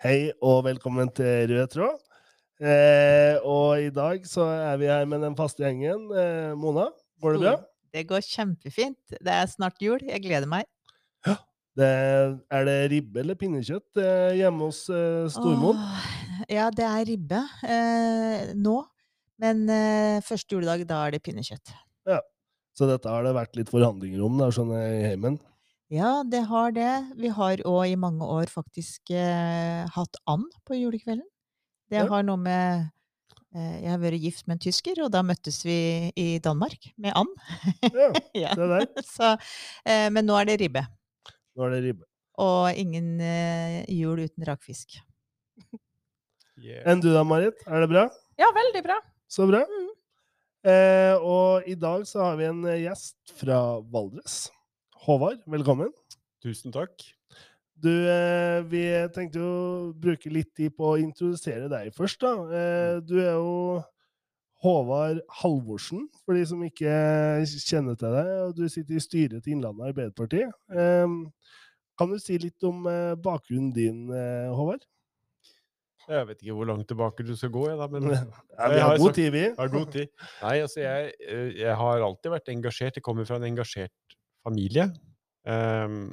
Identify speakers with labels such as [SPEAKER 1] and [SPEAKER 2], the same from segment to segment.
[SPEAKER 1] Hei og velkommen til Rød tråd. Eh, og i dag så er vi her med den faste gjengen. Eh, Mona, går det bra?
[SPEAKER 2] Det går kjempefint. Det er snart jul. Jeg gleder meg.
[SPEAKER 1] Ja. Det, er det ribbe eller pinnekjøtt eh, hjemme hos eh, Stormoen?
[SPEAKER 2] Ja, det er ribbe eh, nå. Men eh, første juledag, da er det pinnekjøtt.
[SPEAKER 1] Ja. Så dette har det vært litt forhandlinger om, da, skjønner jeg, i heimen?
[SPEAKER 2] Ja, det har det. Vi har òg i mange år faktisk eh, hatt and på julekvelden. Det
[SPEAKER 1] Ja.
[SPEAKER 2] har noe med eh, Jeg har vært gift med en tysker, og da møttes vi i Danmark med and.
[SPEAKER 1] Ja,
[SPEAKER 2] Ja.
[SPEAKER 1] se der.
[SPEAKER 2] Så, eh, men nå er det ribbe.
[SPEAKER 1] Nå er det ribbe.
[SPEAKER 2] Og ingen eh, jul uten rakfisk.
[SPEAKER 1] Enn du da, Marit? Er det bra?
[SPEAKER 3] Ja, veldig bra.
[SPEAKER 1] Så bra.
[SPEAKER 2] Mm.
[SPEAKER 1] Eh, og i dag så har vi en eh, gjest fra Valdres. Håvard, velkommen.
[SPEAKER 4] Tusen takk.
[SPEAKER 1] Du, eh, vi tenkte jo å bruke litt tid på å introdusere deg først, da. Eh, du er jo Håvard Halvorsen, for de som ikke kjenner til deg. og Du sitter i styret til Innlandet Arbeiderparti. Eh, kan du si litt om eh, bakgrunnen din, Håvard?
[SPEAKER 4] Jeg vet ikke hvor langt tilbake du skal gå, jeg, da, men
[SPEAKER 1] Ja, vi har
[SPEAKER 4] har
[SPEAKER 1] god
[SPEAKER 4] sagt-
[SPEAKER 1] tid, vi.
[SPEAKER 4] har god tid. Nei, altså, jeg, jeg har alltid vært engasjert. Jeg kommer fra en engasjert familie. Um,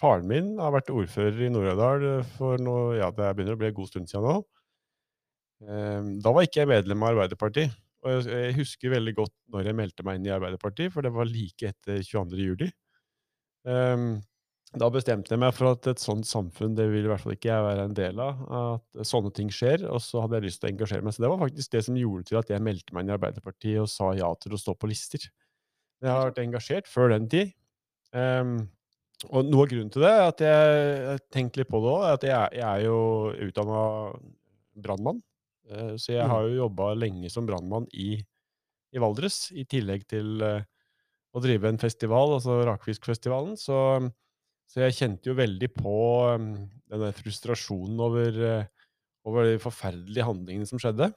[SPEAKER 4] faren min har vært ordfører i Nord-Aurdal for nå, ja, det begynner å bli en god stund siden nå. Um, da var ikke jeg medlem av Arbeiderpartiet. Og jeg, husker veldig godt når jeg meldte meg inn i Arbeiderpartiet, for det var like etter 22. juli. Ehm, da bestemte jeg meg for at et sånt samfunn det vil i hvert fall ikke jeg være en del av. At sånne ting skjer. Og så hadde jeg lyst til å engasjere meg. Så det var faktisk det som gjorde til at jeg meldte meg inn i Arbeiderpartiet og sa ja til å stå på lister. Jeg har vært engasjert før den tid. Ehm, og noe av grunnen til det er at jeg har tenkt litt på det òg, at jeg, er- jeg er jo utdanna brannmann. Uh, Så jeg
[SPEAKER 1] Mm.
[SPEAKER 4] har jo jobba lenge som brannmann i, i Valdres, i tillegg til uh, å drive en festival, altså Rakfiskfestivalen. Så, så jeg kjente jo veldig på um, denne frustrasjonen over, uh, over de forferdelige handlingene som skjedde.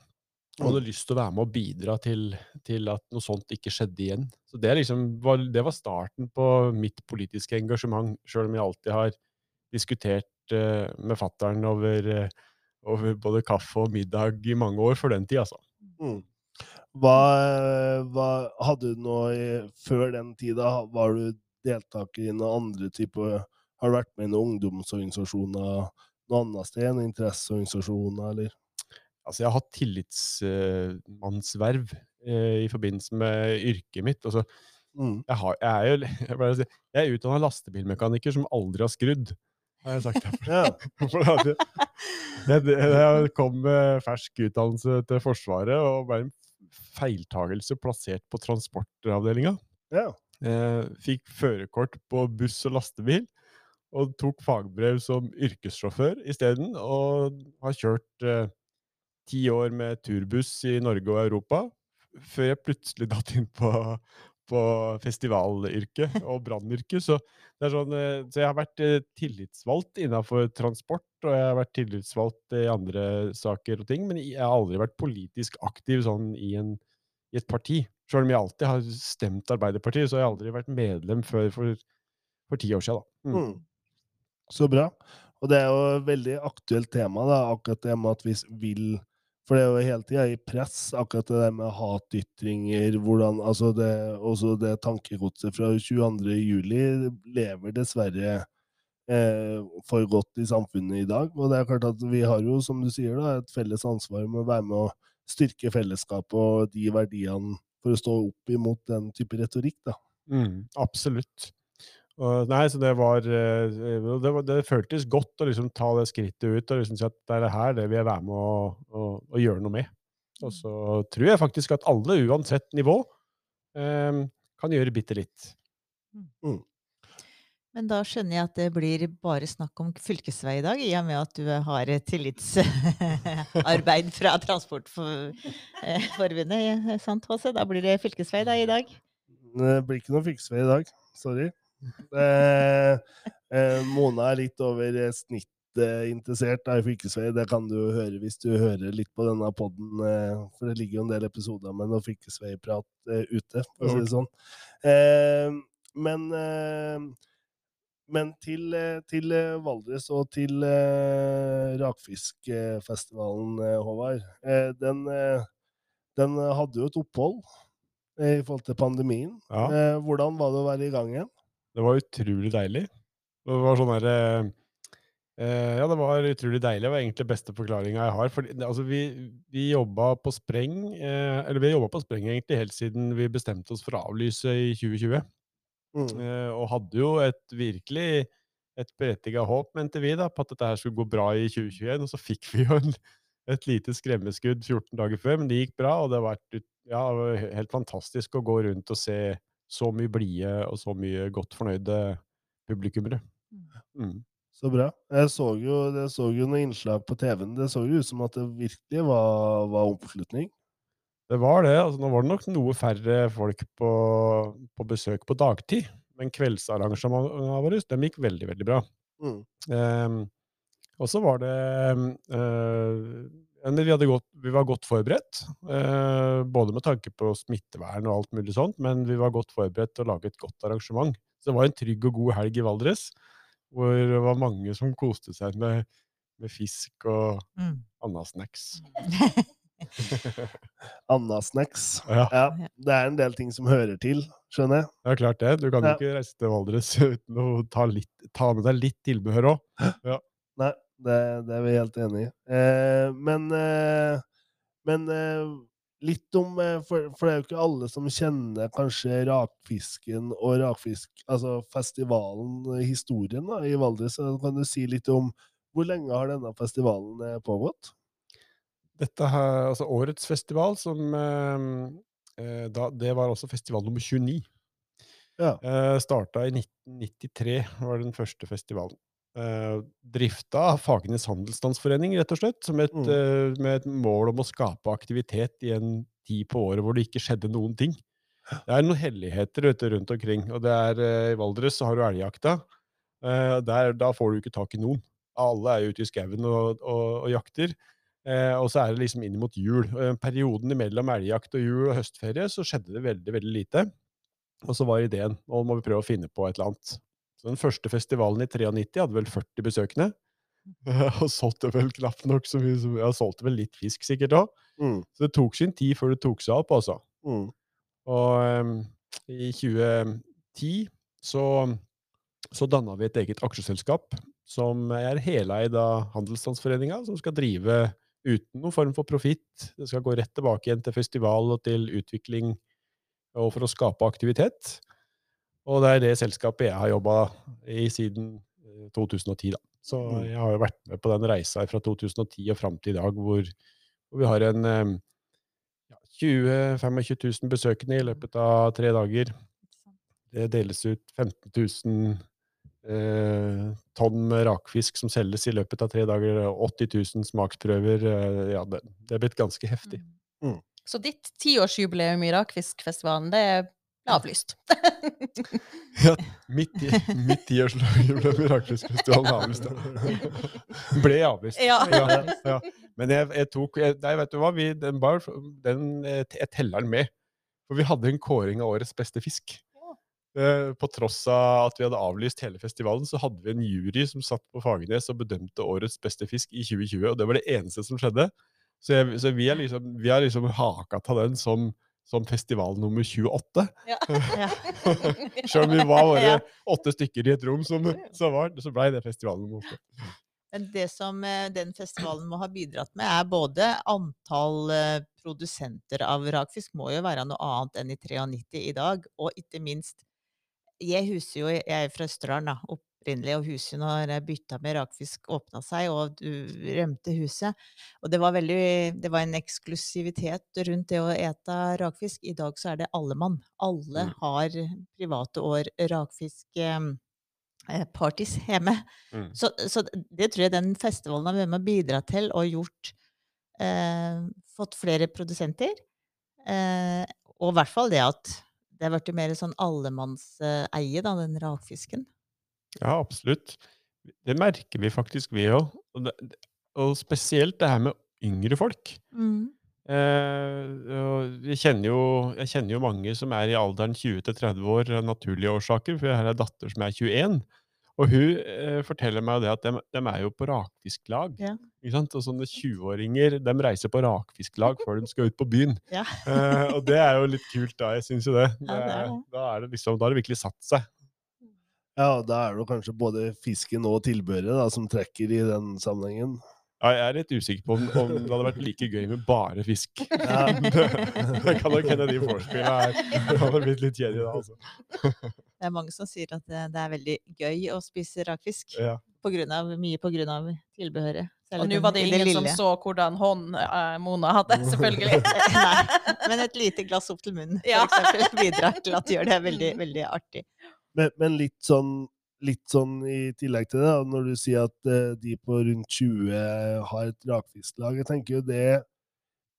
[SPEAKER 4] Og hadde lyst til å være med og bidra til, til at noe sånt ikke skjedde igjen. Så det, liksom, var, det var starten på mitt politiske engasjement, sjøl om jeg alltid har diskutert uh, med fattern over, uh, over både kaffe og middag i mange år for den tid, altså.
[SPEAKER 1] Mm. Hva, hva hadde du i- Før den tida, var du deltaker i noen andre typer Har du vært med i noen ungdomsorganisasjoner noe annet sted? Noen interesseorganisasjoner, eller?
[SPEAKER 4] Altså, jeg har hatt tillitsmannsverv eh, i forbindelse med yrket mitt. Altså,
[SPEAKER 1] Mm.
[SPEAKER 4] jeg, har, jeg er jo jeg, si, jeg er utdanna lastebilmekaniker som aldri har skrudd, har jeg sagt.
[SPEAKER 1] Ja.
[SPEAKER 4] For jeg, jeg, kom med fersk utdannelse til Forsvaret og ble en feiltagelse plassert på transportavdelinga.
[SPEAKER 1] ja.
[SPEAKER 4] Eh, fikk førerkort på buss og lastebil, og tok fagbrev som yrkessjåfør isteden. Og har kjørt eh, ti år med turbuss i Norge og Europa, før jeg plutselig datt inn på, på festivalyrket og brannyrket. Så, sånn, eh, så jeg har vært eh, tillitsvalgt innenfor transport, og jeg har vært tillitsvalgt i andre saker og ting, men jeg har aldri vært politisk aktiv sånn i, en, i et parti. Selv om jeg alltid har stemt Arbeiderpartiet, så har jeg aldri vært medlem før for, for ti år siden. Da. Mm.
[SPEAKER 1] Mm. Så bra. Og det er jo et veldig aktuelt tema, da, akkurat det med at vi vil For det er jo hele tida i press, akkurat det der med hatytringer, hvordan Altså det, også det tankegodset fra 22. juli lever dessverre eh, for godt i samfunnet i dag. Og det er klart at vi har jo, som du sier, da, et felles ansvar med å være med å styrke fellesskapet og de verdiene for å stå opp imot den type retorikk, da.
[SPEAKER 4] Mm, absolutt. Og, nei, så det var, eh, det var Det føltes godt å liksom ta det skrittet ut og liksom si at det er det her det vil jeg være med å, gjøre noe med. Og så tror jeg faktisk at alle, uansett nivå, eh, kan gjøre bitte litt.
[SPEAKER 2] Men da skjønner jeg at det blir bare snakk om fylkesvei i dag, i og med at du har tillitsarbeid fra Transportforbundet, eh, sant HC? Da blir det fylkesvei da i dag?
[SPEAKER 1] Det blir ikke noe fylkesvei i dag. Sorry. Eh, eh, Mona er litt over eh, interessert da, i fylkesvei. Det kan du høre hvis du hører litt på denne podden, eh, for det ligger jo en del episoder med noe fylkesveiprat ute, for å si det sånn. Eh, men eh, men til, til Valdres og til Rakfiskfestivalen, Håvard. Den, den hadde jo et opphold i forhold til pandemien.
[SPEAKER 4] Ja.
[SPEAKER 1] Hvordan var det å være i gang igjen?
[SPEAKER 4] Det var utrolig deilig. Det var sånn herre eh, eh, ja, det var utrolig deilig. Det var egentlig beste forklaringa jeg har. For altså, vi, vi jobba på spreng, eh, eller vi jobba på spreng egentlig helt siden vi bestemte oss for å avlyse i 2020.
[SPEAKER 1] Mm.
[SPEAKER 4] Eh, og hadde jo et virkelig et berettiga håp, mente vi, da, på at dette her skulle gå bra i 2021. Og så fikk vi jo en, et lite skremmeskudd 14 dager før, men det gikk bra. Og det har vært ja, helt fantastisk å gå rundt og se så mye blide og så mye godt fornøyde publikummere. Mm.
[SPEAKER 1] Så bra. Jeg så jo, jeg så jo noen innslag på TV-en. Det så jo ut som at det virkelig var, var oppslutning.
[SPEAKER 4] Det var det. altså Nå var det nok noe færre folk på, på besøk på dagtid, men kveldsarrangementene våre de gikk veldig, veldig bra.
[SPEAKER 1] Mm.
[SPEAKER 4] Ehm, og så var det eh, men vi, hadde gått, vi var godt forberedt, eh, både med tanke på smittevern og alt mulig sånt, men vi var godt forberedt til å lage et godt arrangement. Så det var en trygg og god helg i Valdres, hvor det var mange som koste seg med, med fisk og
[SPEAKER 2] Mm.
[SPEAKER 4] annasnacks.
[SPEAKER 1] Anna-snacks.
[SPEAKER 4] Ja,
[SPEAKER 1] Ja, det er en del ting som hører til, skjønner jeg.
[SPEAKER 4] det er klart det. Du kan jo
[SPEAKER 1] Ja.
[SPEAKER 4] ikke reise til Valdres uten å ta, litt, ta med deg litt tilbehør òg.
[SPEAKER 1] Nei, det, det er vi helt enig i. Eh, men eh, men eh, litt om eh, for, for det er jo ikke alle som kjenner kanskje rakfisken og rakfisk... Altså festivalen, eh, historien da, i Valdres. Kan du si litt om hvor lenge har denne festivalen eh, pågått?
[SPEAKER 4] Dette her, altså årets festival, som da, Det var også festival nummer 29.
[SPEAKER 1] Ja.
[SPEAKER 4] Eh, starta i 1993, var den første festivalen. Eh, drifta av Fagernes Handelsstandsforening, rett og slett, som et,
[SPEAKER 1] Mm.
[SPEAKER 4] uh, med et mål om å skape aktivitet i en tid på året hvor det ikke skjedde noen ting. Det er noen helligheter vet rundt omkring, og det er uh, i Valdres så har du elgjakta. Der, da får du ikke tak i noen. Alle er ute i skauen og, og, og jakter. Og så er det liksom inn mot jul. Perioden mellom elgjakt og jul og høstferie så skjedde det veldig, veldig lite. Og så var ideen nå må vi prøve å finne på et eller annet. Så den første festivalen i 93 hadde vel 40 besøkende. og solgte vel knapt nok så mye som solgte vel litt fisk sikkert òg.
[SPEAKER 1] Mm.
[SPEAKER 4] Så det tok sin tid før det tok seg opp, altså.
[SPEAKER 1] Mm.
[SPEAKER 4] Og um, i 2010 så, så danna vi et eget aksjeselskap som er heleid av Handelsstandsforeninga, som skal drive uten noen form for profitt. Det skal gå rett tilbake igjen til festival og til utvikling og for å skape aktivitet. Og det er det selskapet jeg har jobba i siden eh, 2010, da. Så
[SPEAKER 1] Mm.
[SPEAKER 4] jeg har jo vært med på den reisa fra 2010 og fram til i dag, hvor, hvor vi har en ja, 20 25 000 besøkende i løpet av tre dager. Det deles ut 15 000 eh, tonn med rakfisk som selges i løpet av tre dager. og 80 000 smaksprøver. Eh, ja, det, det er blitt ganske heftig.
[SPEAKER 3] Så ditt tiårsjubileum i Rakfiskfestivalen, det ble ja,
[SPEAKER 4] Midt i midt i årslaget ble er avlyst. Ble avlyst.
[SPEAKER 3] Ja.
[SPEAKER 4] Ja, ja. Men jeg, jeg tok jeg, Nei, vet du hva, vi, den bar, den, jeg teller den med. For vi hadde en kåring av årets beste fisk. Eh, På tross av at vi hadde avlyst hele festivalen, så hadde vi en jury som satt på Fagernes og bedømte årets beste fisk i 2020, og det var det eneste som skjedde. Så, jeg, så vi, er liksom, vi har liksom haka til den som, som festival nummer 28.
[SPEAKER 3] Ja.
[SPEAKER 2] Ja.
[SPEAKER 4] Selv om vi var bare åtte stykker i et rom, som, så, var, så blei det festivalen nummer åtte.
[SPEAKER 2] Men det som eh, den festivalen må ha bidratt med, er både antall eh, produsenter av rakfisk må jo være noe annet enn i 93 i dag, og ikke minst Jeg husker jo, jeg er fra Østerdalen da, opprinnelig, og huset når bytta med rakfisk åpna seg, og du rømte huset. Og det var veldig Det var en eksklusivitet rundt det å ete rakfisk. I dag så er det allemann. Alle
[SPEAKER 4] Mm.
[SPEAKER 2] har private år rakfisk. Eh, eh, parties hjemme.
[SPEAKER 4] Mm.
[SPEAKER 2] Så, så det tror jeg den festivalen har vært med å bidra til og gjort eh, Fått flere produsenter. Eh, og i hvert fall det at det har blitt mer sånn allemannseie, da, den rakfisken.
[SPEAKER 4] Ja, absolutt. Det merker vi faktisk, vi òg. Og, det- og spesielt det her med yngre folk. Eh, og jeg, kjenner jo, jeg kjenner jo mange som er i alderen 20-30 år av naturlige årsaker, for jeg har en datter som er 21. Og hun eh, forteller meg det at de, er jo på rakfisklag.
[SPEAKER 2] Ja.
[SPEAKER 4] Ikke sant? Og sånne 20-åringer de reiser på rakfisklag før de skal ut på byen.
[SPEAKER 2] Ja.
[SPEAKER 4] Eh, og det er jo litt kult, da. Jeg syns jo det.
[SPEAKER 2] Ja, det er det.
[SPEAKER 4] Da, er det liksom, da har det virkelig satt seg.
[SPEAKER 1] Ja, da er det kanskje både fisken og tilbehøret da, som trekker i den sammenhengen.
[SPEAKER 4] Ja, jeg er litt usikker på om, om, det hadde vært like gøy med bare fisk.
[SPEAKER 1] Ja.
[SPEAKER 4] det kan nok hende de vorspiela her hadde blitt litt kjedelige da, altså.
[SPEAKER 2] Det er mange som sier at det, det er veldig gøy å spise rakfisk.
[SPEAKER 4] Ja.
[SPEAKER 2] På grunn av, mye av tilbehøret.
[SPEAKER 3] Og nå var det
[SPEAKER 2] ingen
[SPEAKER 3] ingen som så hvordan hånd eh, Mona hadde, selvfølgelig.
[SPEAKER 2] Nei, men et lite glass opp til munnen,
[SPEAKER 3] Ja.
[SPEAKER 2] for eksempel, bidrar til at det gjør det veldig, veldig artig.
[SPEAKER 1] Men, men litt sånn litt sånn i tillegg til det, når du sier at eh, de på rundt 20 har et rakfisklag, jeg tenker jo det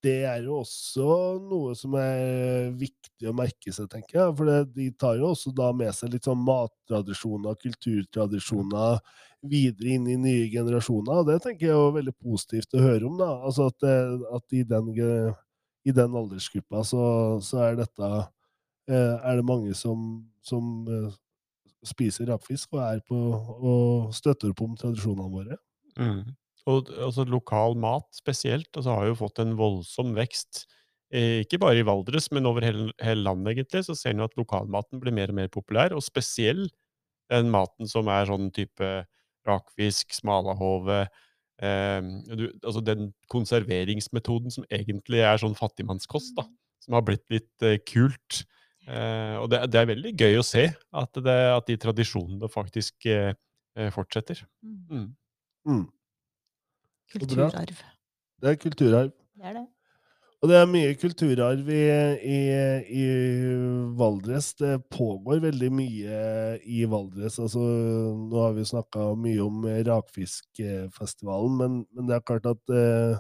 [SPEAKER 1] det er jo også noe som er viktig å merke seg, tenker jeg. For det, de tar jo også da med seg litt sånn mattradisjoner, kulturtradisjoner videre inn i nye generasjoner. Og det tenker jeg er veldig positivt å høre om, da. Altså at, at i, den, i den aldersgruppa så, så er dette eh, Er det mange som, som eh, spiser rakfisk og er på og støtter opp om tradisjonene våre.
[SPEAKER 4] Mm. Og altså, lokal mat spesielt altså, har jo fått en voldsom vekst. Eh, ikke bare i Valdres, men over hele, hele landet, egentlig. Så ser en at lokalmaten blir mer og mer populær, og spesielt den maten som er sånn type rakfisk, smalahove eh, du, Altså den konserveringsmetoden som egentlig er sånn fattigmannskost, da. Som har blitt litt eh, kult. Eh, og det, det er veldig gøy å se at, det, at de tradisjonene faktisk eh, eh, fortsetter. Mm.
[SPEAKER 1] Mm.
[SPEAKER 2] Kulturarv.
[SPEAKER 1] Det er kulturarv.
[SPEAKER 2] Det er det.
[SPEAKER 1] Og det er mye kulturarv i, i, i Valdres. Det pågår veldig mye i Valdres. Altså, nå har vi snakka mye om Rakfiskfestivalen, men, men det er klart at eh,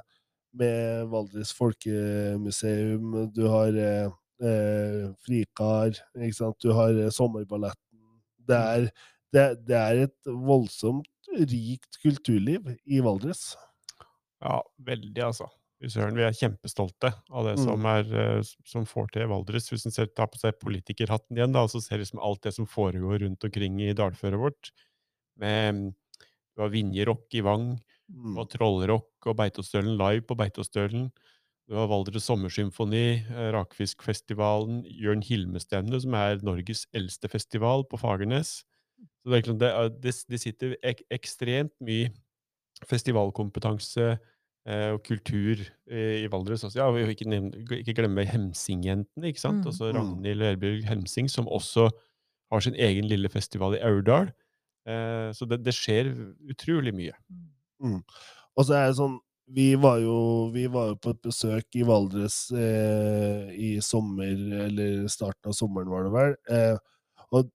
[SPEAKER 1] med Valdres Folkemuseum, du har eh, eh, Frikar, ikke sant? du har eh, Sommerballetten. Det er, det, det er et voldsomt rikt kulturliv i Valdres.
[SPEAKER 4] Ja, veldig, altså. Søren, vi er kjempestolte av det
[SPEAKER 1] Mm.
[SPEAKER 4] som, er, eh, som får til Valdres. Hvis en tar på seg politikerhatten igjen, da, og så ser liksom alt det som foregår rundt omkring i dalføret vårt. Med, mm, du har Vinjerock i Vang, og
[SPEAKER 1] Mm.
[SPEAKER 4] har Trollrock og Beitostølen live på Beitostølen. Du har Valdres Sommersymfoni, eh, Rakfiskfestivalen, Jørn Hilme-stevne, som er Norges eldste festival på Fagernes. Så det, er liksom, det, er- det, det sitter ek, ekstremt mye festivalkompetanse eh, og kultur eh, i Valdres også. Ja, og ikke, ikke glemme Hemsingjentene, ikke sant?
[SPEAKER 2] Mm.
[SPEAKER 4] Altså
[SPEAKER 1] Mm.
[SPEAKER 4] Ragnhild Erbjørg Hemsing, som også har sin egen lille festival i Aurdal. Eh, så det, det skjer utrolig mye.
[SPEAKER 1] Og så er det sånn vi var, jo, vi var på et besøk i Valdres eh, i sommer, eller starten av sommeren, var det vel. Eh, og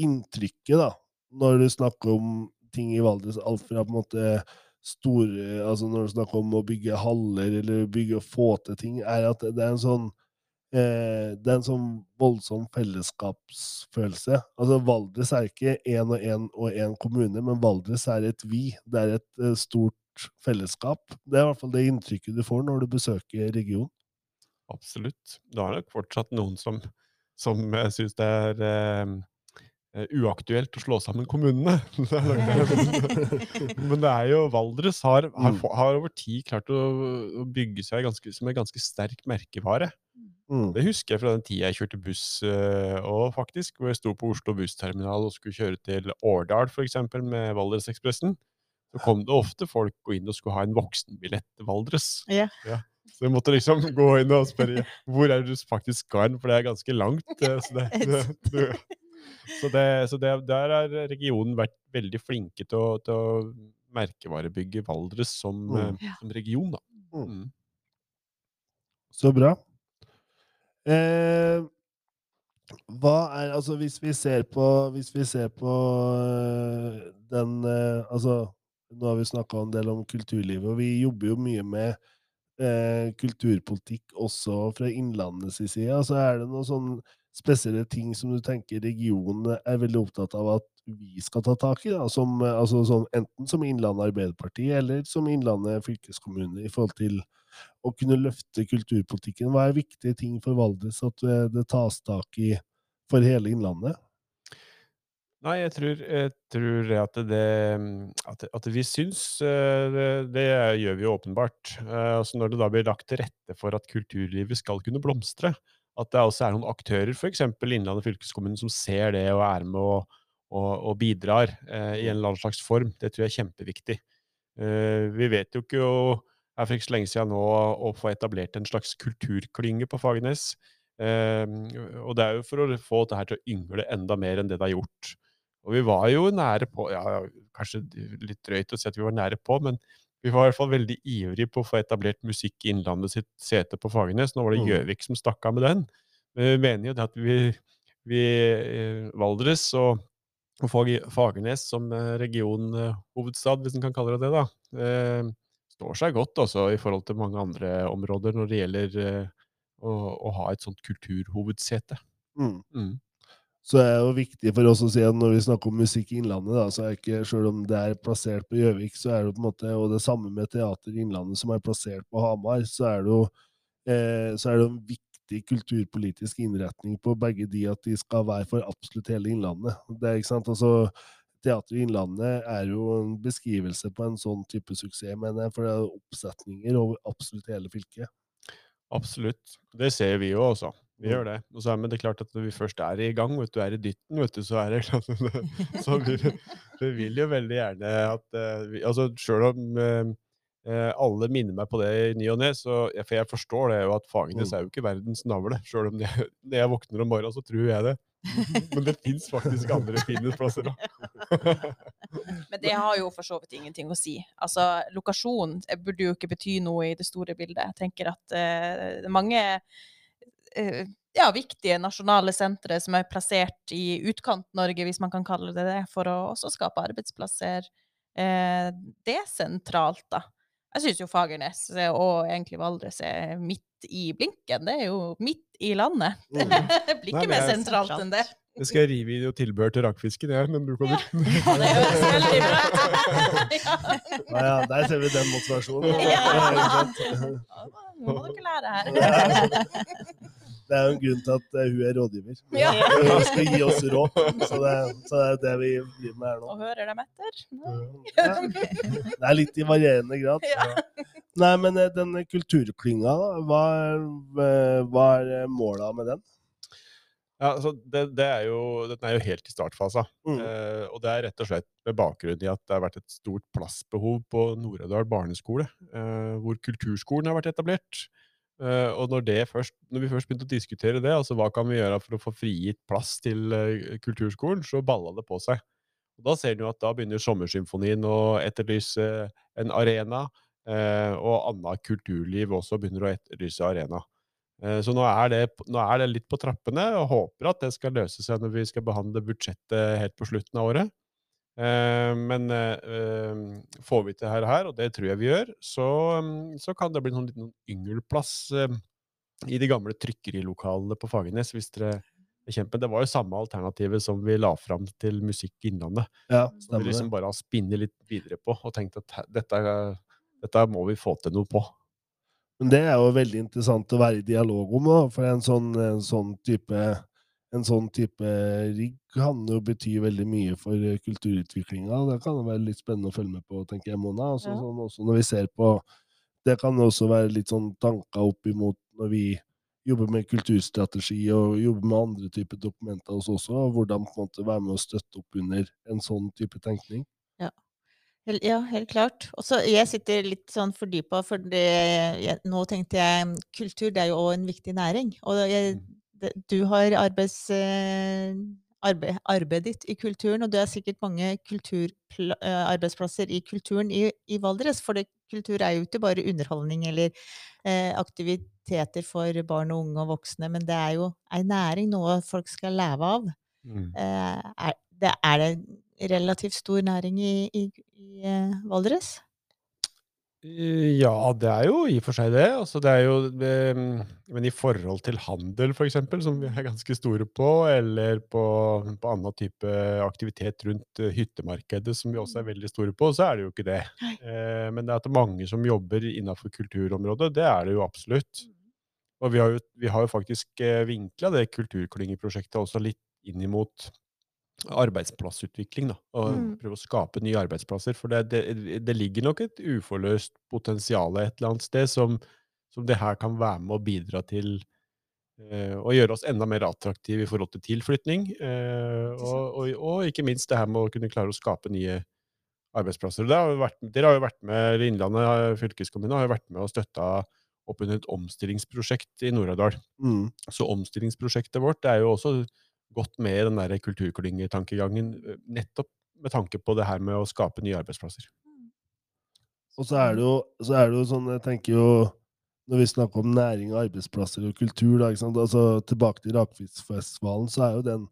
[SPEAKER 1] inntrykket, da, når du snakker om ting i Valdres, alt fra på en måte store Altså når du snakker om å bygge haller eller bygge og få til ting, er at det er en sånn eh, det er en sånn voldsom fellesskapsfølelse. Altså Valdres er ikke én og én og én kommune, men Valdres er et vi. Det er et eh, stort fellesskap. Det er i hvert fall det inntrykket du får når du besøker regionen.
[SPEAKER 4] Absolutt. Da er nok fortsatt noen som, som syns det er eh, eh, uaktuelt å slå sammen kommunene. Det det. Men det er jo Valdres har, har,
[SPEAKER 1] Mm.
[SPEAKER 4] har over tid klart å, å bygge seg ganske, som en ganske sterk merkevare.
[SPEAKER 1] Mm.
[SPEAKER 4] Det husker jeg fra den tida jeg kjørte buss eh, og faktisk, hvor jeg sto på Oslo bussterminal og skulle kjøre til Årdal f.eks. med Valdresekspressen. Så kom det ofte folk gå inn og skulle ha en voksenbillett til Valdres.
[SPEAKER 2] Ja.
[SPEAKER 4] Så jeg måtte liksom gå inn og spørre hvor er det du faktisk skal hen, for det er ganske langt. eh, Så, det, det, du, så, det, så det, der har regionen vært veldig flinke til å, til å merkevarebygge Valdres som,
[SPEAKER 1] Mm.
[SPEAKER 4] eh, som region. Da.
[SPEAKER 1] Mm.
[SPEAKER 4] Mm.
[SPEAKER 1] Så bra. Eh, hva er Altså, hvis vi ser på Hvis vi ser på øh, den Altså, nå har vi snakka en del om kulturlivet, og vi jobber jo mye med eh, kulturpolitikk også fra Innlandets side. Altså, er det noen sånne spesielle ting som du tenker regionen er veldig opptatt av at vi skal ta tak i? Da? Som, altså, sånn, enten som Innlandet Arbeiderparti eller som Innlandet fylkeskommune, i forhold til å kunne løfte kulturpolitikken? Hva er viktige ting for Valdres at eh, det tas tak i for hele Innlandet?
[SPEAKER 4] Nei, jeg tror, jeg tror det at det at, at vi syns eh, det, det gjør vi jo åpenbart. Eh, Altså når det da blir lagt til rette for at kulturlivet skal kunne blomstre, at det også er noen aktører, f.eks. Innlandet fylkeskommune, som ser det og er med og, og, og bidrar eh, i en eller annen slags form, det tror jeg er kjempeviktig. Eh, vi vet jo ikke jo er for ikke så lenge siden nå å få etablert en slags kulturklynge på Fagernes. Eh, og det er jo for å få dette til å yngle enda mer enn det det har gjort. Og vi var jo nære på, ja, kanskje litt drøyt å si at vi var nære på, men vi var i hvert fall veldig ivrige på å få etablert Musikk i Innlandet sitt sete på Fagernes. Nå var det
[SPEAKER 1] Mm.
[SPEAKER 4] Gjøvik som stakk av med den. Men vi mener jo det at vi, vi eh, Valdres og, og Fagernes som eh, regionhovedstad, hvis en kan kalle det det, da, eh, står seg godt også i forhold til mange andre områder når det gjelder å, å ha et sånt kulturhovedsete.
[SPEAKER 1] Mm.
[SPEAKER 4] Mm.
[SPEAKER 1] Så det er jo viktig for oss å si at når vi snakker om musikk i Innlandet, da, så er ikke, selv om det er plassert på Gjøvik, så er det på en måte, og det samme med Teater i Innlandet som er plassert på Hamar, så er det jo eh, så er det en viktig kulturpolitisk innretning på begge de at de skal være for absolutt hele Innlandet. Det er ikke sant, altså Teater i Innlandet er jo en beskrivelse på en sånn type suksess, mener jeg, for det er oppsetninger over absolutt hele fylket.
[SPEAKER 4] Absolutt. Det ser vi jo også. Vi gjør det. Og så er, men det er klart at når vi først er i gang, vet du, er i dytten, vet du, så er det klart så vi, vi vil jo veldig gjerne at eh, vi, Altså sjøl om eh, eh, alle minner meg på det i ny og ne, For jeg forstår det jo at Fagernes
[SPEAKER 1] Mm.
[SPEAKER 4] er jo ikke verdens navle. Sjøl om jeg, når jeg våkner om morgenen, så tror jeg det. Men det fins faktisk andre fine plasser òg.
[SPEAKER 3] Men det har jo for så vidt ingenting å si. Altså, lokasjon burde jo ikke bety noe i det store bildet. Jeg tenker at uh, mange ja, viktige nasjonale sentre som er plassert i utkant-Norge, hvis man kan kalle det det, for å også skape arbeidsplasser eh, desentralt, da. Jeg syns jo Fagernes eh, og egentlig Valdres er midt i blinken. Det er jo midt i landet.
[SPEAKER 1] Mm.
[SPEAKER 3] Det blir ikke
[SPEAKER 4] men
[SPEAKER 3] mer sentralt enn det.
[SPEAKER 4] Det skal jeg rive i noe tilbehør til rakfisken, jeg, når du kommer.
[SPEAKER 3] Ja, det høres veldig bra. Ja.
[SPEAKER 1] Ja, der ser vi den motivasjonen.
[SPEAKER 3] Ja. Nå må dere lære her.
[SPEAKER 1] Det er jo en grunn til at eh, hun er rådgiver.
[SPEAKER 3] Ja.
[SPEAKER 1] Hun skal gi oss råd, så det, så det er det vi driver med her nå.
[SPEAKER 3] Og hører dem etter?
[SPEAKER 1] Ja. Det er litt i varierende grad.
[SPEAKER 3] Ja.
[SPEAKER 1] Nei, men eh, den kulturklynga, hva hva er eh, måla med den?
[SPEAKER 4] Ja, altså det, det er jo, den er jo helt i startfasa.
[SPEAKER 1] Mm.
[SPEAKER 4] Eh, og det er rett og slett med bakgrunn i at det har vært et stort plassbehov på Nord-Ødal barneskole, eh, hvor kulturskolen har vært etablert. Eh, og når, først, når vi først begynte å diskutere det, altså hva kan vi gjøre for å få frigitt plass til eh, kulturskolen, så balla det på seg. Og da ser en jo at da begynner Sommersymfonien å etterlyse en arena, eh, og annet kulturliv også begynner å etterlyse arena. Så nå er, det, nå er det litt på trappene, og håper at det skal løse seg når vi skal behandle budsjettet helt på slutten av året. Eh, Men eh, får vi til her, her, og det tror jeg vi gjør, så, så kan det bli noen liten yngelplass eh, i de gamle trykkerilokalene på Fagernes, hvis dere er. Det var jo samme alternativet som vi la fram til Musikk Innlandet.
[SPEAKER 1] Ja,
[SPEAKER 4] Som vi liksom bare har spinnet litt videre på, og tenkt at dette, dette må vi få til noe på.
[SPEAKER 1] Men det er jo veldig interessant å være i dialog om, da, for en sånn, en sånn type en sånn type rigg kan jo bety veldig mye for eh, kulturutviklinga. Det kan være litt spennende å følge med på, tenker jeg, Mona. Også,
[SPEAKER 3] Ja.
[SPEAKER 1] sånn, også når vi ser på Det kan også være litt sånn tanker opp imot når vi jobber med kulturstrategi og jobber med andre typer dokumenter hos oss også, og hvordan på en måte være med å støtte opp under en sånn type tenkning.
[SPEAKER 2] Ja. Ja, helt klart. Og så jeg sitter litt sånn fordypa, for det, jeg, nå tenkte jeg kultur det er jo også en viktig næring. Og jeg,
[SPEAKER 4] Mm.
[SPEAKER 2] Du har arbeids, eh, arbeid, arbeidet ditt i kulturen, og det er sikkert mange eh, arbeidsplasser i kulturen i, i Valdres. For det, kultur er jo ikke bare underholdning eller eh, aktiviteter for barn og unge og voksne, men det er jo ei næring, noe folk skal leve av. Eh, er, det, er det relativt stor næring i, i, i eh, Valdres?
[SPEAKER 4] Ja, det er jo i og for seg det. Altså, det er jo det, men i forhold til handel, eksempel, som vi er ganske store på, eller på, på annen type aktivitet rundt eh, hyttemarkedet, som vi også er veldig store på, så er det jo ikke det. Eh, men det er at mange som jobber innenfor kulturområdet, det er det jo absolutt. Og vi har jo, vi har jo faktisk eh, vinkla det kulturklyngeprosjektet også litt inn imot arbeidsplassutvikling, da. Og
[SPEAKER 3] Mm.
[SPEAKER 4] prøve å skape nye arbeidsplasser. For det, det, det ligger nok et uforløst potensial et eller annet sted som, som det her kan være med å bidra til eh, å gjøre oss enda mer attraktive i forhold til tilflytning. Eh, og, og, og ikke minst det her med å kunne klare å skape nye arbeidsplasser. Det har vært, dere har jo vært med, Innlandet fylkeskommune har jo vært med og støtta opp under et omstillingsprosjekt i Nord-Aurdal.
[SPEAKER 1] Mm.
[SPEAKER 4] Så omstillingsprosjektet vårt er jo også gått med i den der kulturklyngetankegangen, eh, nettopp med tanke på det her med å skape nye arbeidsplasser.
[SPEAKER 1] Og så er det jo, så er det jo sånn, jeg tenker jo Når vi snakker om næring, arbeidsplasser og kultur, da, ikke sant? Altså, tilbake til Rakfiskfestivalen, så er jo den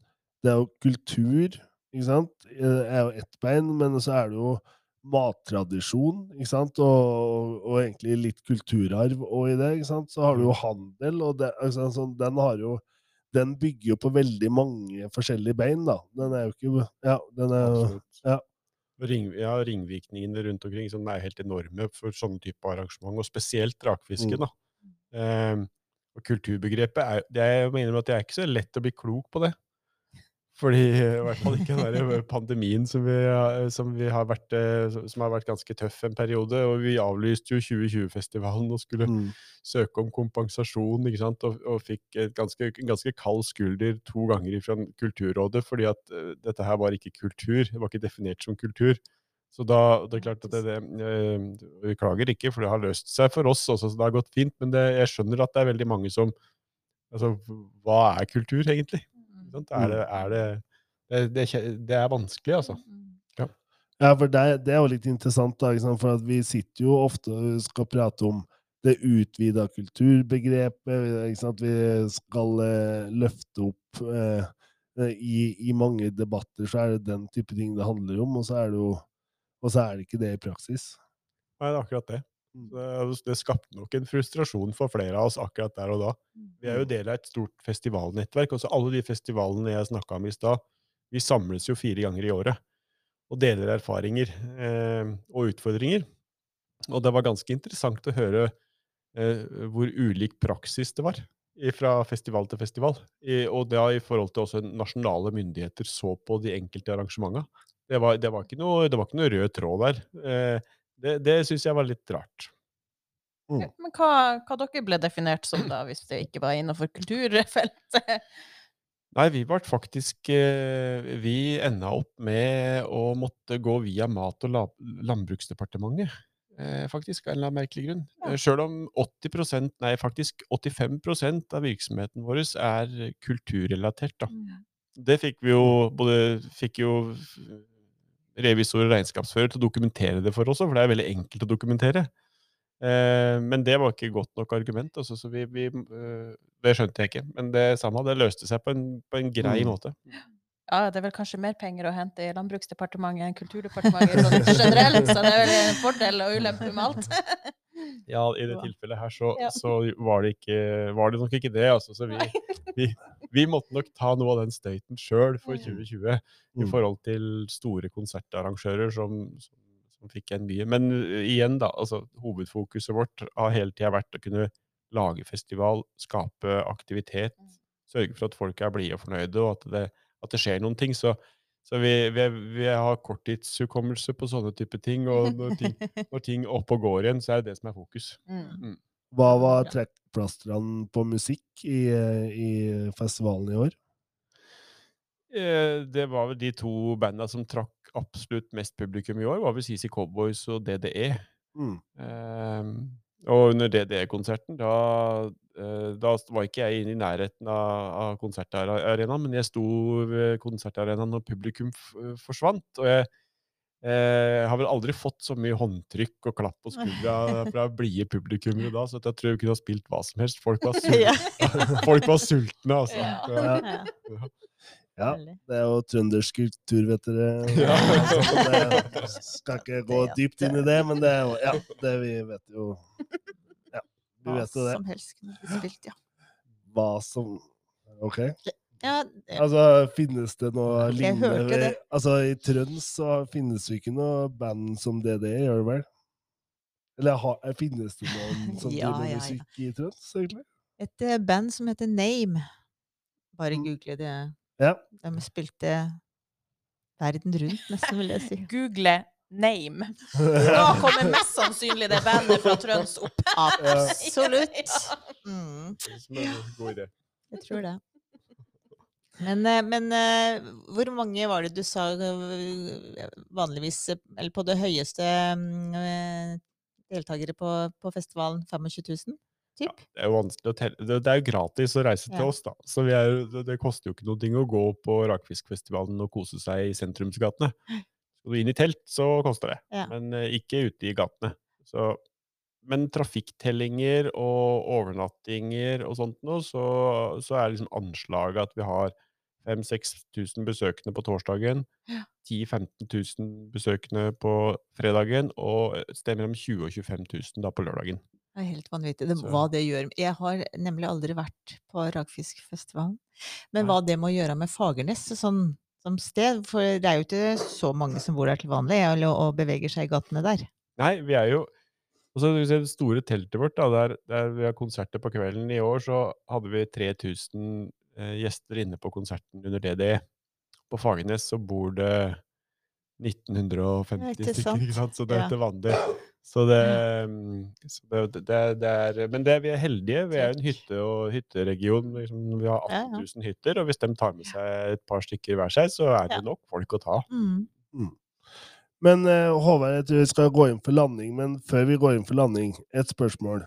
[SPEAKER 1] Det er jo kultur, ikke sant? Det er jo ett bein, men så er det jo mattradisjon, ikke sant? Og, og egentlig litt kulturarv og i det, ikke sant? Så har du jo handel, og det, altså. Sånn, den har jo den bygger jo på veldig mange forskjellige bein, da. Den er jo ikke Ja, den er jo ja.
[SPEAKER 4] Ring, ja, ringvirkningene rundt omkring som er helt enorme for sånne type arrangement, og spesielt drakfisken.
[SPEAKER 1] Mm.
[SPEAKER 4] da. Eh, og kulturbegrepet er, det er, jeg mener at det er ikke så lett å bli klok på det. Fordi, I hvert fall ikke den pandemien som, vi, har- som, vi har vært, eh, som har vært ganske tøff en periode. og Vi avlyste jo 2020-festivalen og skulle
[SPEAKER 1] Mm.
[SPEAKER 4] søke om kompensasjon, ikke sant? Og, og fikk et ganske, en ganske kald skulder to ganger fra Kulturrådet, fordi at eh, dette her var ikke kultur, det var ikke definert som kultur. Så da, det er klart at det, det eh, Vi klager ikke, for det har løst seg for oss også, så det har gått fint. Men det, jeg skjønner at det er veldig mange som Altså, hva er kultur, egentlig? Er det, er det, det, det, det er vanskelig, altså.
[SPEAKER 1] Ja, for det, det er jo litt interessant, da, ikke sant? for at vi sitter jo ofte og skal prate om det utvida kulturbegrepet. Ikke sant? Vi skal eh, løfte opp eh, eh, i, I mange debatter så er det den type ting det handler om, og så er det jo og så er det ikke det i praksis.
[SPEAKER 4] Nei, det er akkurat det.
[SPEAKER 1] Mm.
[SPEAKER 4] Det, det skapte nok en frustrasjon for flere av oss akkurat der og da. Vi er jo del av et stort festivalnettverk. Også alle de festivalene jeg snakka om i stad, vi samles jo fire ganger i året og deler erfaringer eh, og utfordringer. Og det var ganske interessant å høre eh, hvor ulik praksis det var fra festival til festival. I, og da i forhold til også nasjonale myndigheter så på de enkelte arrangementene. Det var, det var, ikke, noe, det var ikke noe rød tråd der. Eh, det det syns jeg var litt rart.
[SPEAKER 1] Mm.
[SPEAKER 3] Ja, Men hva, hva dere ble definert som, da, hvis det ikke var innenfor kulturfeltet?
[SPEAKER 4] Nei, vi ble faktisk eh, Vi enda opp med å måtte gå via Mat- og landbruksdepartementet. Eh, faktisk, av en eller annen merkelig grunn.
[SPEAKER 3] Ja.
[SPEAKER 4] Eh, Sjøl om 80% nei faktisk 85% av virksomheten vår er kulturrelatert. da. Det fikk vi jo både fikk jo revisor og regnskapsfører til å dokumentere det for oss, for det er veldig enkelt å dokumentere. Eh, men det var ikke godt nok argument, altså, så vi, vi eh, Det skjønte jeg ikke. Men det samme, det løste seg på en, på en grei
[SPEAKER 1] Mm.
[SPEAKER 4] måte.
[SPEAKER 3] Ja, det er vel kanskje mer penger å hente i Landbruksdepartementet enn Kulturdepartementet sånn generelt, så det er vel en fordel og ulempe med alt.
[SPEAKER 4] Ja, i det tilfellet her så, så var, det ikke, var det nok ikke det, altså. Så vi, vi, vi måtte nok ta noe av den støyten sjøl for
[SPEAKER 3] Mm.
[SPEAKER 4] 2020 i
[SPEAKER 1] Mm.
[SPEAKER 4] forhold til store konsertarrangører som, som, som fikk en mye. Men uh, igjen, da. altså Hovedfokuset vårt har hele tida vært å kunne lage festival, skape aktivitet,
[SPEAKER 3] Mm.
[SPEAKER 4] sørge for at folk er blide og fornøyde, og at det, at det skjer noen ting. Så, så vi, vi, vi har korttidshukommelse på sånne type ting, og når ting, når ting opp og går igjen, så er det det som er fokus.
[SPEAKER 3] Mm.
[SPEAKER 1] Hva var
[SPEAKER 3] Bra.
[SPEAKER 1] Trekkplasterne på musikk i, i festivalen i år?
[SPEAKER 4] Eh, Det var vel de to banda som trakk absolutt mest publikum i år, var vel CC Cowboys og DDE.
[SPEAKER 1] Mm.
[SPEAKER 4] Um, og under DDE-konserten, da, eh, da var ikke jeg inne i nærheten av, av konsertarenaen, men jeg sto ved konsertarenaen når publikum forsvant. Og jeg eh, har vel aldri fått så mye håndtrykk og klapp på skuldra fra blide publikummere da, så jeg tror vi kunne ha spilt hva som helst. Folk var, sul
[SPEAKER 2] Ja.
[SPEAKER 4] Folk var sultne, altså.
[SPEAKER 3] Ja.
[SPEAKER 4] Ja.
[SPEAKER 2] Ja.
[SPEAKER 1] Det er jo trøndersk kultur, vet dere.
[SPEAKER 4] Ja.
[SPEAKER 1] Så det skal ikke gå dypt inn i det, men det er jo Ja, det vi vet jo Ja, vi
[SPEAKER 2] Hva
[SPEAKER 1] vet jo det.
[SPEAKER 2] som helst kunne bli spilt, ja.
[SPEAKER 1] Hva som OK.
[SPEAKER 2] Ja det-
[SPEAKER 1] Altså, finnes det noe lignende
[SPEAKER 2] det.
[SPEAKER 1] Altså, i Trøns så finnes det ikke noe band som DDE, gjør det vel? Eller ha, finnes det noen som
[SPEAKER 2] Ja,
[SPEAKER 1] driver med
[SPEAKER 2] ja, ja.
[SPEAKER 1] musikk i Trøns, egentlig?
[SPEAKER 2] Et eh, band som heter Name. Bare
[SPEAKER 1] Mm.
[SPEAKER 2] google det.
[SPEAKER 1] Ja.
[SPEAKER 2] De spilte verden rundt, nesten, vil jeg si.
[SPEAKER 3] Google name. Da kommer mest sannsynlig det bandet fra Trøns opp.
[SPEAKER 2] Absolutt.
[SPEAKER 3] Ja.
[SPEAKER 2] Mm, jeg tror det. Men, eh, men eh, hvor mange var det du sa eh, vanligvis Eller på det høyeste mm, deltakere på, på festivalen? 25 000? Typ?
[SPEAKER 4] Det er jo vanskelig å telle. Det, det er jo gratis å reise til
[SPEAKER 2] Ja.
[SPEAKER 4] oss, da. Så vi er, det, det koster jo ikke noe ting å gå på Rakfiskfestivalen og kose seg i sentrumsgatene. Skal du inn i telt, så koster det.
[SPEAKER 2] Ja.
[SPEAKER 4] Men ikke ute i gatene. Så, men trafikktellinger og overnattinger og sånt noe, så, så er liksom anslaget at vi har 5000-6000 besøkende på torsdagen,
[SPEAKER 2] Ja.
[SPEAKER 4] 10 000-15 000 besøkende på fredagen, og et sted mellom 20 000 og 25 000 da på lørdagen.
[SPEAKER 2] Det er helt vanvittig det, hva det gjør. Jeg har nemlig aldri vært på Rakfiskfestivalen. Men
[SPEAKER 4] Nei.
[SPEAKER 2] hva det må gjøre med Fagernes sånn, som sted, for det er jo ikke så mange som bor der til vanlig, eller, og beveger seg i gatene der.
[SPEAKER 4] Nei, vi er jo altså, hvis Det store teltet vårt, da, der, der vi har konserter på kvelden i år, så hadde vi 3000 eh, gjester inne på konserten under DDE. På Fagernes så bor det 1950
[SPEAKER 2] Ja,
[SPEAKER 4] stykker, ikke sant? så det er
[SPEAKER 2] Ja.
[SPEAKER 4] vanlig. Så det, mm, så det, det, det er Men det, vi er heldige. Vi er en hytte- og hytteregion. Liksom, vi har
[SPEAKER 2] Ja,
[SPEAKER 4] 18
[SPEAKER 2] ja.
[SPEAKER 4] 000 hytter, og hvis de tar med seg et par stykker hver seg, så er det
[SPEAKER 2] Ja.
[SPEAKER 4] nok folk å ta.
[SPEAKER 2] Mm.
[SPEAKER 1] Men eh, Håvard, jeg tror vi skal gå inn for landing. Men før vi går inn for landing, et spørsmål.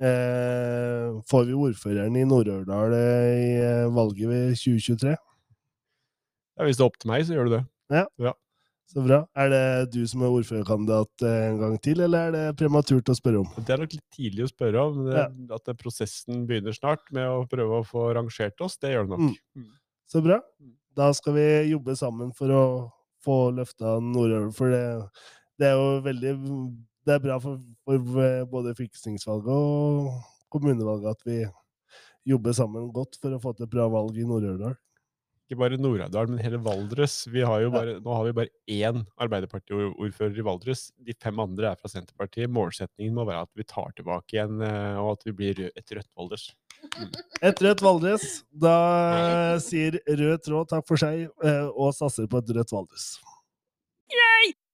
[SPEAKER 1] Eh, får vi ordføreren i Nord-Aurdal eh, i eh, valget ved 2023?
[SPEAKER 4] Ja, hvis det er opp til meg, så gjør du det.
[SPEAKER 1] Ja, Så bra. Er det du som er ordførerkandidat eh, en gang til, eller er det prematurt å spørre om?
[SPEAKER 4] Det er nok litt tidlig å spørre om. Det, At prosessen begynner snart med å prøve å få rangert oss, det gjør det nok.
[SPEAKER 1] Så bra. Da skal vi jobbe sammen for å få løfta Nord-Aurdal, for det, det er jo veldig Det er bra for, for både fylkestingsvalget og kommunevalget at vi jobber sammen godt for å få til et bra valg i Nord-Aurdal.
[SPEAKER 4] Ikke bare Nord-Aurdal, men hele Valdres. Vi har jo
[SPEAKER 1] Ja.
[SPEAKER 4] Nå har vi bare én Arbeiderparti-ordfører i Valdres. De fem andre er fra Senterpartiet. Målsettingen må være at vi tar tilbake igjen, eh, og at vi blir et rødt Valdres.
[SPEAKER 1] Et rødt Valdres. Da sier Rød tråd takk for seg, eh, og satser på et rødt Valdres.